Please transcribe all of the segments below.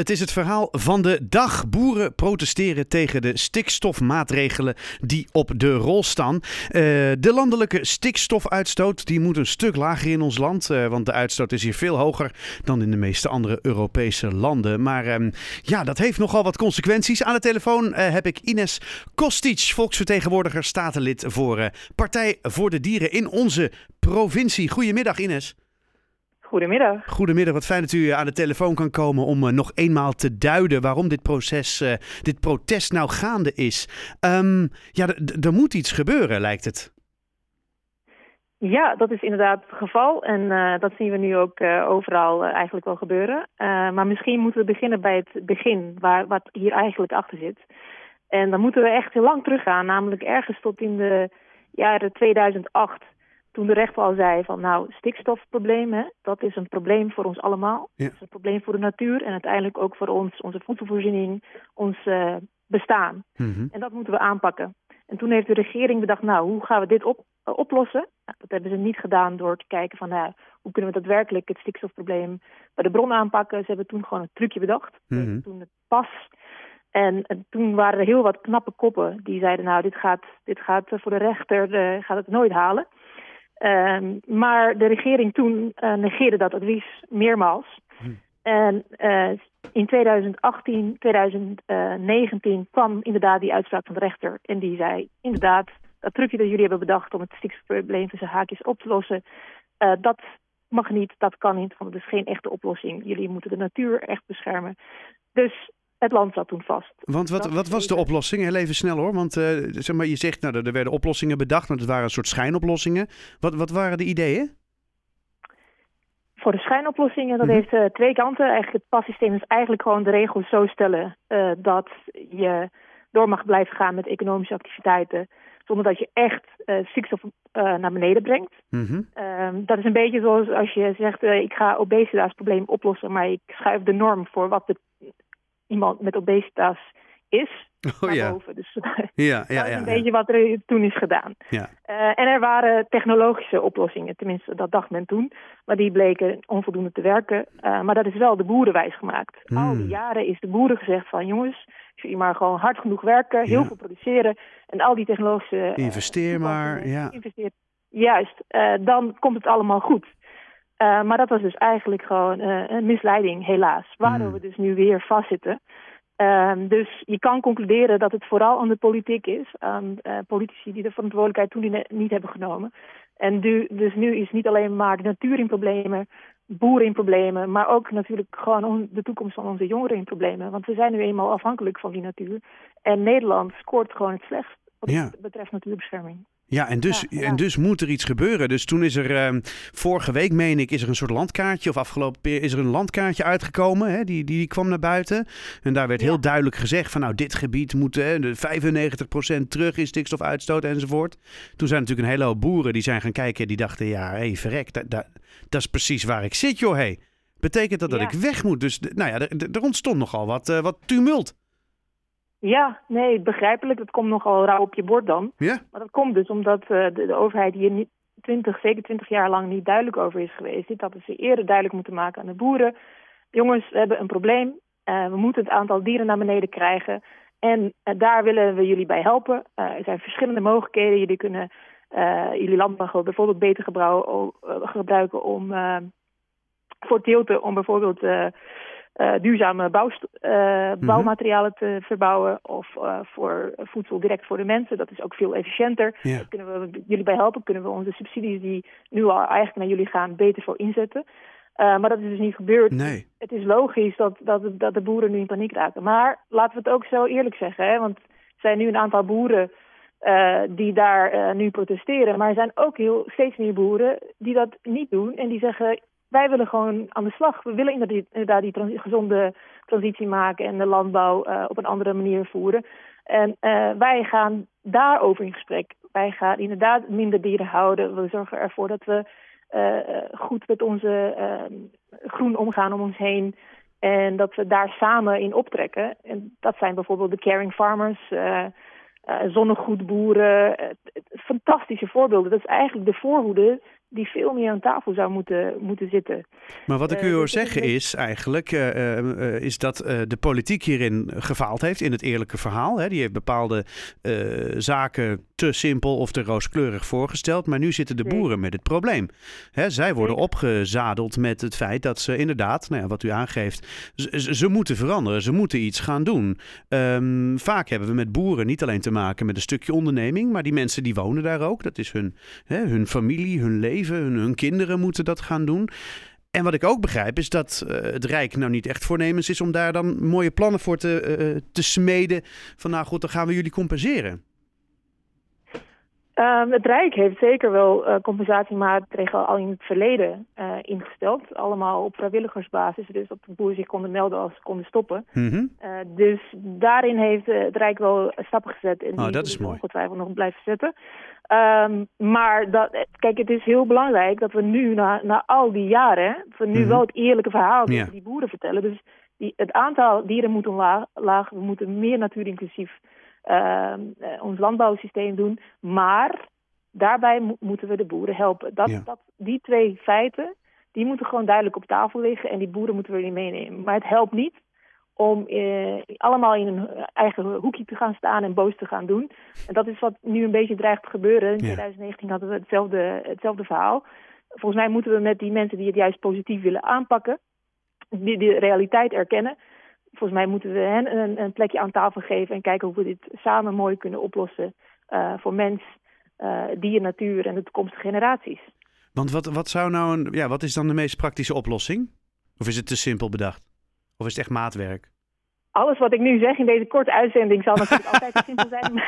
Het is het verhaal van de dag. Boeren protesteren tegen de stikstofmaatregelen die op de rol staan. Uh, de landelijke stikstofuitstoot die moet een stuk lager in ons land. Uh, want de uitstoot is hier veel hoger dan in de meeste andere Europese landen. Maar uh, ja, dat heeft nogal wat consequenties. Aan de telefoon eh, heb ik Ines Kostic, volksvertegenwoordiger, statenlid voor Partij voor de Dieren in onze provincie. Goedemiddag Ines. Goedemiddag. Goedemiddag, wat fijn dat u aan de telefoon kan komen om uh, nog eenmaal te duiden waarom dit proces, uh, dit protest nou gaande is. Um, ja, er moet iets gebeuren, lijkt het. Ja, dat is inderdaad het geval en uh, dat zien we nu ook overal eigenlijk wel gebeuren. maar misschien moeten we beginnen bij het begin, waar, wat hier eigenlijk achter zit. En dan moeten we echt heel lang teruggaan, namelijk ergens tot in de jaren 2008 toen de rechter al zei van nou, stikstofprobleem, dat is een probleem voor ons allemaal. Ja. Dat is een probleem voor de natuur en uiteindelijk ook voor ons, onze voedselvoorziening, ons uh, bestaan. Mm-hmm. En dat moeten we aanpakken. En toen heeft de regering bedacht, nou, hoe gaan we dit op, uh, oplossen? Nou, dat hebben ze niet gedaan door te kijken van, nou, hoe kunnen we daadwerkelijk het stikstofprobleem bij de bron aanpakken. Ze hebben toen gewoon een trucje bedacht. Mm-hmm. Toen het pas. En, en, toen waren er heel wat knappe koppen die zeiden, nou, dit gaat, dit gaat voor de rechter, uh, gaat het nooit halen. Um, maar de regering toen uh, negeerde dat advies meermaals. Hm. En uh, in 2018, 2019 kwam inderdaad die uitspraak van de rechter. En die zei inderdaad, dat trucje dat jullie hebben bedacht om het stikstofprobleem tussen haakjes op te lossen, uh, dat mag niet, dat kan niet, want het is geen echte oplossing. Jullie moeten de natuur echt beschermen. Dus het land zat toen vast. Want wat, wat was de oplossing? Heel even snel hoor. Want uh, zeg maar, je zegt, nou, er werden oplossingen bedacht, maar het waren een soort schijnoplossingen. Wat, wat waren de ideeën? Voor de schijnoplossingen, dat mm -hmm. heeft uh, twee kanten. Eigenlijk het passysteem is eigenlijk gewoon de regels zo stellen uh, dat je door mag blijven gaan met economische activiteiten, zonder dat je echt stikstof naar beneden brengt. Mm -hmm. dat is een beetje zoals als je zegt, ik ga obesitasprobleem oplossen, maar ik schuif de norm voor wat de iemand met obesitas is. Oh, ja. Boven. Dus ja, ja, dat is een ja, beetje wat er toen is gedaan. Ja. Uh, en er waren technologische oplossingen, tenminste dat dacht men toen. Maar die bleken onvoldoende te werken. Uh, maar dat is wel de boeren wijsgemaakt. Mm. Al die jaren is de boeren gezegd van jongens, als jullie maar gewoon hard genoeg werken, heel Ja. veel produceren. En al die technologische... uh, Investeer maar, ja. Investeer, juist, dan komt het allemaal goed. Uh, maar dat was dus eigenlijk gewoon uh, een misleiding, helaas. Waardoor Mm. we dus nu weer vastzitten. Um, dus je kan concluderen dat het vooral aan de politiek is. Aan uh, politici die de verantwoordelijkheid toen niet, hebben genomen. En nu, dus nu is niet alleen maar de natuur in problemen, boeren in problemen, maar ook natuurlijk gewoon on, de toekomst van onze jongeren in problemen. Want we zijn nu eenmaal afhankelijk van die natuur. En Nederland scoort gewoon het slechtst wat Ja. betreft natuurbescherming. Ja, en dus, Ja, ja. en dus moet er iets gebeuren. Dus toen is er, ehm, vorige week meen ik, is er een soort landkaartje, of afgelopen is er een landkaartje uitgekomen. Hè, die, die, die kwam naar buiten. En daar werd Ja. heel duidelijk gezegd van nou, dit gebied moet hè, de 95% terug in stikstofuitstoot enzovoort. Toen zijn natuurlijk een hele hoop boeren die zijn gaan kijken, die dachten ja, hé, hey, verrek, dat, dat, dat is precies waar ik zit joh, hey. Betekent dat dat ik weg moet? Dus nou ja, er, er ontstond nogal wat, eh, wat tumult. Ja, nee, begrijpelijk. Dat komt nogal rauw op je bord dan. Ja? Maar dat komt dus omdat uh, de, de, overheid hier niet 20, zeker 20 jaar lang niet duidelijk over is geweest. Dit hadden ze eerder duidelijk moeten maken aan de boeren. Jongens, we hebben een probleem. Uh, we moeten het aantal dieren naar beneden krijgen. En uh, daar willen we jullie bij helpen. Er zijn verschillende mogelijkheden. Jullie kunnen jullie landbouw bijvoorbeeld beter gebruiken, om voor teelten, om bijvoorbeeld duurzame bouwst, uh, bouwmaterialen te verbouwen of uh, voor voedsel direct voor de mensen. Dat is ook veel efficiënter. Ja. Daar kunnen we jullie bij helpen. Kunnen we onze subsidies die nu al eigenlijk naar jullie gaan beter voor inzetten. Uh, maar dat is dus niet gebeurd. Nee. Het is logisch dat, dat, dat de boeren nu in paniek raken. Maar laten we het ook zo eerlijk zeggen. Hè? Want er zijn nu een aantal boeren uh, die daar uh, nu protesteren. Maar er zijn ook heel, steeds meer boeren die dat niet doen. En die zeggen, wij willen gewoon aan de slag. We willen inderdaad, die gezonde transitie maken en de landbouw uh, op een andere manier voeren. En uh, wij gaan daarover in gesprek. Wij gaan inderdaad minder dieren houden. We zorgen ervoor dat we uh, goed met onze groen omgaan om ons heen. En dat we daar samen in optrekken. En dat zijn bijvoorbeeld de caring farmers, zonnegoedboeren. Fantastische voorbeelden. Dat is eigenlijk de voorhoede die veel meer aan tafel zou moeten, moeten zitten. Maar wat ik u Uh, hoor zeggen is eigenlijk uh, uh, is dat de politiek hierin gefaald heeft in het eerlijke verhaal. Hè? Die heeft bepaalde zaken te simpel of te rooskleurig voorgesteld. Maar nu zitten de boeren met het probleem. Hè, zij worden opgezadeld met het feit dat ze inderdaad, nou ja, wat u aangeeft, ze, ze, moeten veranderen. Ze moeten iets gaan doen. Um, vaak hebben we met boeren niet alleen te maken met een stukje onderneming, maar die mensen die wonen daar ook. Dat is hun, hè, hun familie, hun leven, hun, kinderen moeten dat gaan doen. En wat ik ook begrijp is dat uh, het Rijk nou niet echt voornemens is om daar dan mooie plannen voor te, uh, te smeden. Van nou goed, dan gaan we jullie compenseren. Um, het Rijk heeft zeker wel uh, compensatiemaatregelen al in het verleden uh, ingesteld. Allemaal op vrijwilligersbasis, dus dat de boeren zich konden melden als ze konden stoppen. Mm -hmm. uh, dus daarin heeft het Rijk wel stappen gezet. En oh, die dat is mooi. ongetwijfeld nog blijven zetten. Um, maar dat, kijk, het is heel belangrijk dat we nu, na, na al die jaren, dat we nu Mhm. wel het eerlijke verhaal tegen die boeren vertellen. Dus die, het aantal dieren moet omlaag. laag. We moeten meer natuurinclusief ons landbouwsysteem doen. Maar daarbij mo moeten we de boeren helpen. Dat, Ja. dat, die twee feiten, die moeten gewoon duidelijk op tafel liggen. En die boeren moeten we erin meenemen. Maar het helpt niet om eh, allemaal in een eigen hoekje te gaan staan en boos te gaan doen. En dat is wat nu een beetje dreigt te gebeuren. In Ja. 2019 hadden we hetzelfde, hetzelfde verhaal. Volgens mij moeten we met die mensen die het juist positief willen aanpakken, die de realiteit erkennen. Volgens mij moeten we hen een, een plekje aan tafel geven en kijken hoe we dit samen mooi kunnen oplossen uh, voor mens, uh, dier, natuur en de toekomstige generaties. Want wat, wat zou nou een, ja, wat is dan de meest praktische oplossing? Of is het te simpel bedacht? Of is het echt maatwerk? Alles wat ik nu zeg in deze korte uitzending zal natuurlijk altijd te simpel zijn.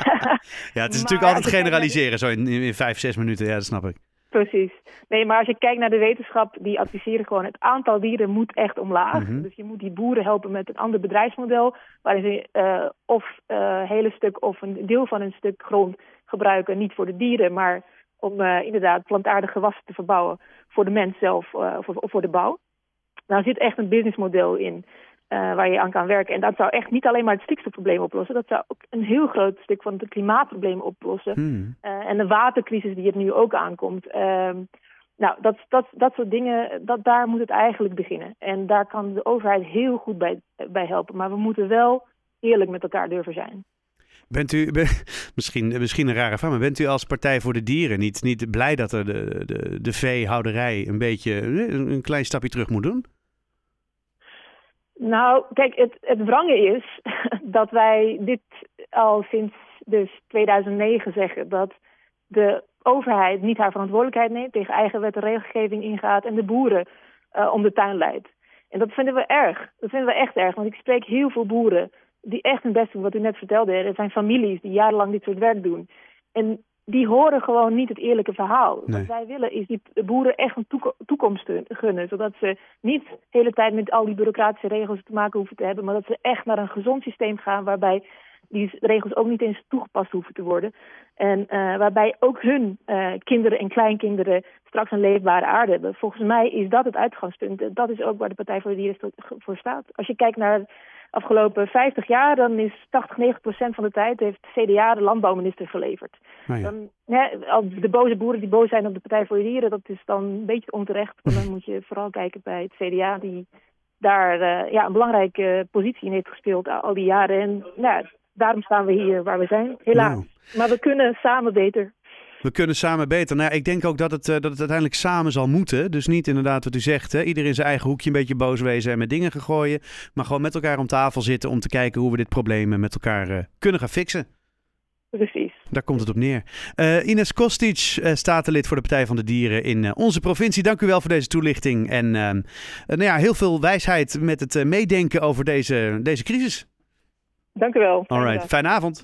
Ja, het is Maar natuurlijk altijd generaliseren, zo in, in vijf, zes minuten. Ja, dat snap ik. Precies. Nee, maar als je kijkt naar de wetenschap, die adviseren gewoon het aantal dieren moet echt omlaag. Mhm. Dus je moet die boeren helpen met een ander bedrijfsmodel, waarin ze uh, of een hele stuk of een deel van een stuk grond gebruiken, niet voor de dieren, maar om uh, inderdaad plantaardige gewassen te verbouwen voor de mens zelf of, of voor de bouw. Daar zit echt een businessmodel in. Uh, waar je aan kan werken. En dat zou echt niet alleen maar het stikstofprobleem oplossen. Dat zou ook een heel groot stuk van het klimaatprobleem oplossen. Hmm. Uh, en de watercrisis die er nu ook aankomt. Uh, nou, dat, dat, dat soort dingen, dat, daar moet het eigenlijk beginnen. En daar kan de overheid heel goed bij, bij helpen. Maar we moeten wel eerlijk met elkaar durven zijn. Bent u, misschien, misschien een rare vraag, maar bent u als Partij voor de Dieren niet, niet blij dat er de, de, de veehouderij een beetje een, een klein stapje terug moet doen? Nou, kijk, het, het wrange is dat wij dit al sinds dus 2009 zeggen. Dat de overheid niet haar verantwoordelijkheid neemt, tegen eigen wet en regelgeving ingaat en de boeren uh, om de tuin leidt. En dat vinden we erg. Dat vinden we echt erg, want ik spreek heel veel boeren die echt hun best doen, wat u net vertelde. Er zijn families die jarenlang dit soort werk doen. En die horen gewoon niet het eerlijke verhaal. Nee. Wat wij willen is die boeren echt een toeko toekomst gunnen. Zodat ze niet de hele tijd met al die bureaucratische regels te maken hoeven te hebben. Maar dat ze echt naar een gezond systeem gaan waarbij die regels ook niet eens toegepast hoeven te worden. En uh, waarbij ook hun uh, kinderen en kleinkinderen straks een leefbare aarde hebben. Volgens mij is dat het uitgangspunt. Dat is ook waar de Partij voor de Dieren voor staat. Als je kijkt naar de afgelopen 50 jaar, dan is 80, 90 procent van de tijd heeft de CDA de landbouwminister geleverd. Nou ja. Dan, ja, de boze boeren die boos zijn op de Partij voor de Dieren, dat is dan een beetje onterecht. Want dan moet je vooral kijken bij het CDA, die daar uh, ja, een belangrijke positie in heeft gespeeld al die jaren. En nou, daarom staan we hier waar we zijn, helaas. Nou. Maar we kunnen samen beter. We kunnen samen beter. Nou, ja, ik denk ook dat het, uh, dat het uiteindelijk samen zal moeten. Dus niet inderdaad wat u zegt. Hè? Ieder in zijn eigen hoekje een beetje boos wezen en met dingen gaan gooien. Maar gewoon met elkaar om tafel zitten om te kijken hoe we dit probleem met elkaar uh, kunnen gaan fixen. Precies. Daar komt het op neer. Uh, Ines Kostic, statenlid voor de Partij van de Dieren in onze provincie. Dank u wel voor deze toelichting. En nou ja, heel veel wijsheid met het meedenken over deze, deze crisis. Dank u wel. All right. Fijne avond.